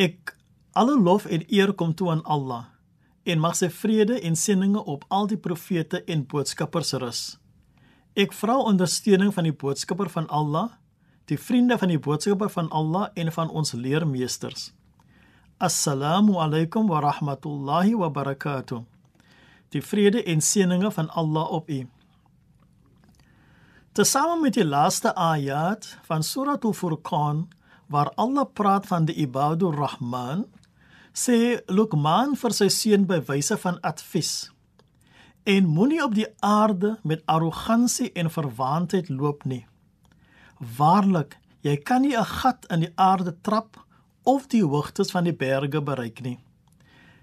Ek alle lof en eer kom toe aan Allah en mag sy vrede en seëninge op al die profete en boodskappers rus. Ek vra ondersteuning van die boodskapper van Allah, die vriende van die boodskapper van Allah en van ons leermeesters. Assalamu alaykum wa rahmatullahi wa barakatuh. Die vrede en seëninge van Allah op u. Tesame met die laaste ayat van Surah Al-Furqan waar Allah praat van die Ibadur Rahman, sê Luqman vir sy seun by wyse van advies: En moenie op die aarde met arrogansie en verwaandheid loop nie. Waarlik, jy kan nie 'n gat in die aarde trap of die hoogtes van die berge bereik nie.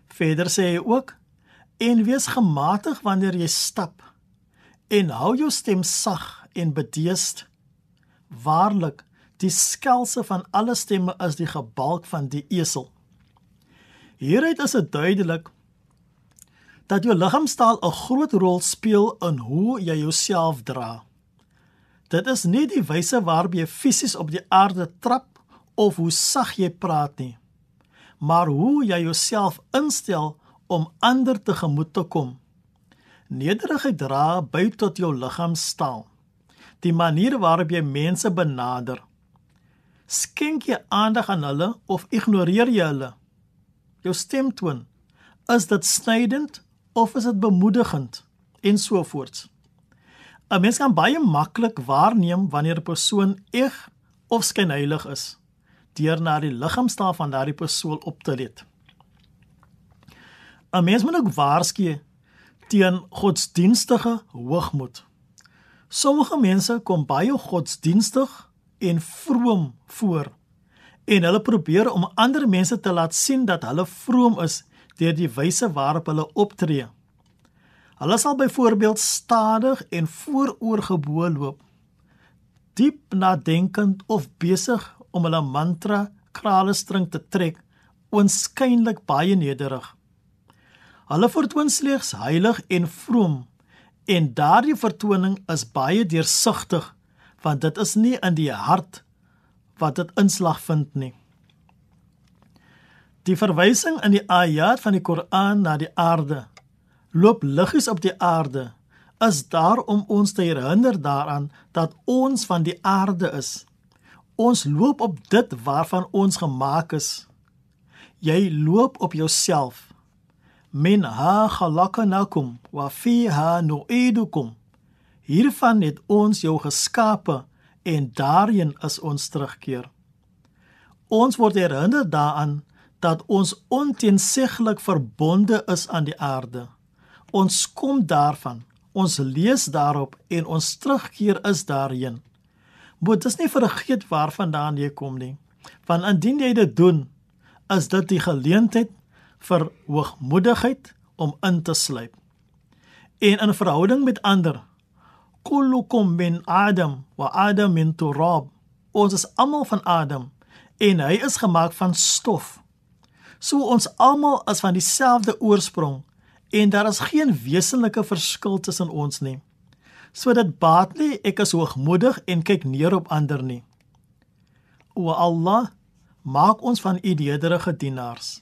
Verder sê hy ook: En wees gematig wanneer jy stap en hou jou stem sag en bedeesd. Waarlik, die skelse van alle stemme is die gebalk van die esel. Hieruit is dit duidelik dat jou liggaamstaal 'n groot rol speel in hoe jy jouself dra. Dit is nie die wyse waarop jy fisies op die aarde trap of hoe sag jy praat nie, maar hoe jy jouself instel om ander tegemoet te kom. Nederigheid dra by tot jou liggaamstaal. Die manier waarop jy mense benader. Skenk jy aandag aan hulle of ignoreer jy hulle? Jou stemtoon, is dit snydend of is dit bemoedigend en so voort. 'n Mens kan baie maklik waarneem wanneer 'n persoon eg of skynheilig is deur na die liggaamstaal van daardie persoon op te let. 'n Mens moet ook waarsku teen godsdienstige hoogmoed. Sommige mense kom baie godsdienstig en vroom voor en hulle probeer om ander mense te laat sien dat hulle vroom is deur die wyse waarop hulle optree. Hulle sal byvoorbeeld stadig en vooroorgebou loop, diep nadenkend of besig om hulle mantra kralestring te trek, oënskynlik baie nederig. Hulle vertoon slegs heilig en vroom en daardie vertoning is baie deursigtig want dit is nie in die hart wat dit inslag vind nie. Die verwysing in die ayat van die Koran na die aarde loop liggies op die aarde is daar om ons te herinner daaraan dat ons van die aarde is. Ons loop op dit waarvan ons gemaak is. Jy loop op jouself. Minha khalaqnakum wa fiha nu'idukum. Hiervan het ons jou geskape en daarin is ons terugkeer. Ons word herinner daaraan dat ons onteenseglik verbonde is aan die aarde. Ons kom daarvan. Ons lees daarop en ons terugkeer is daarheen. Moet dis nie vergeet waarvandaan jy kom nie. Want indien jy dit doen, is dit die geleentheid vir hoogmoedigheid om in te sluip. En in verhouding met ander, kullukum min Adam wa Adam min turab. Ons is almal van Adam en hy is gemaak van stof. So ons almal is van dieselfde oorsprong en daar is geen wesenlike verskil tussen ons nie. So dit baat nie ek is hoogmoedig en kyk neer op ander nie. O Allah, maak ons van u nederige dienaars.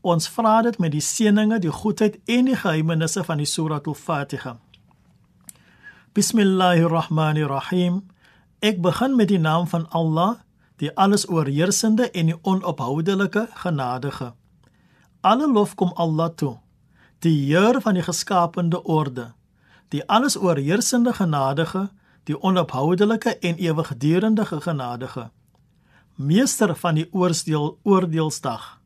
Ons vra dit met die seëninge, die goedheid en die geheimenisse van die Surah Al-Fatiha. Bismillahirrahmanirrahim. Ek begin met die naam van Allah, die alles oorheersende en die onophoudelike genadige. Alle lof kom Allah toe, die Heer van die geskapende orde, die alles oorheersende genadige, die onophoudelike en ewigdurende genadige. Meester van die oordeel oordeelsdag.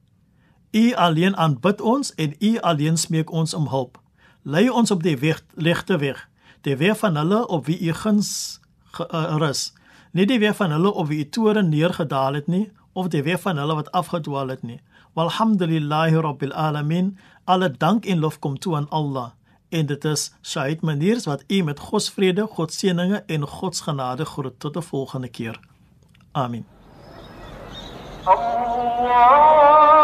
U alleen aanbid ons en u alleen smeek ons om hulp. Lei ons op die weg ligte weg, die weer van hulle op wie u guns gerus, eh, nie die weer van hulle op wie u toren neergedaal het nie of die weer van hulle wat afgedwaal het nie. Walhamdulillahi rabbil alamin. Alle dank en lof kom toe aan Allah. En dit is Said Maniers wat u met God se vrede, God se seëninge en God se genade groet tot 'n volgende keer. Amen. Allah